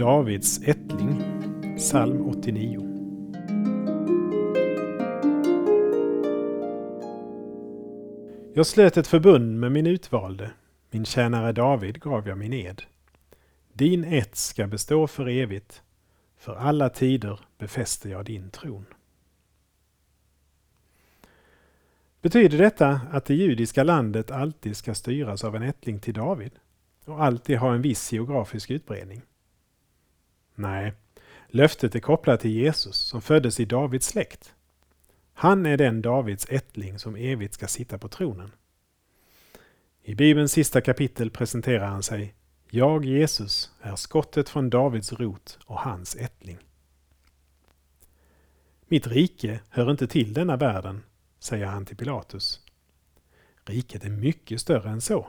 Davids ättling, psalm 89. Jag slöt ett förbund med min utvalde, min tjänare David gav jag min ed. Din ett ska bestå för evigt, för alla tider befäster jag din tron. Betyder detta att det judiska landet alltid ska styras av en ättling till David och alltid ha en viss geografisk utbredning? Nej, löftet är kopplat till Jesus som föddes i Davids släkt. Han är den Davids ättling som evigt ska sitta på tronen. I Bibelns sista kapitel presenterar han sig Jag, Jesus, är skottet från Davids rot och hans ättling. Mitt rike hör inte till denna världen, säger han till Pilatus. Riket är mycket större än så.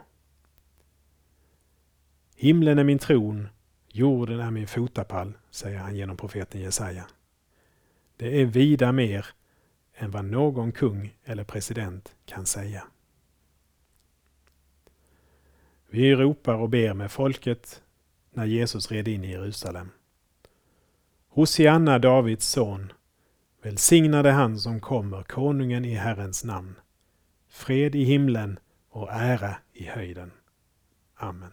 Himlen är min tron, jorden är min fotapall, säger han genom profeten Jesaja. Det är vida mer än vad någon kung eller president kan säga. Vi ropar och ber med folket när Jesus red in i Jerusalem. Hosianna, Davids son, välsignade han som kommer, konungen i Herrens namn. Fred i himlen och ära i höjden. Amen.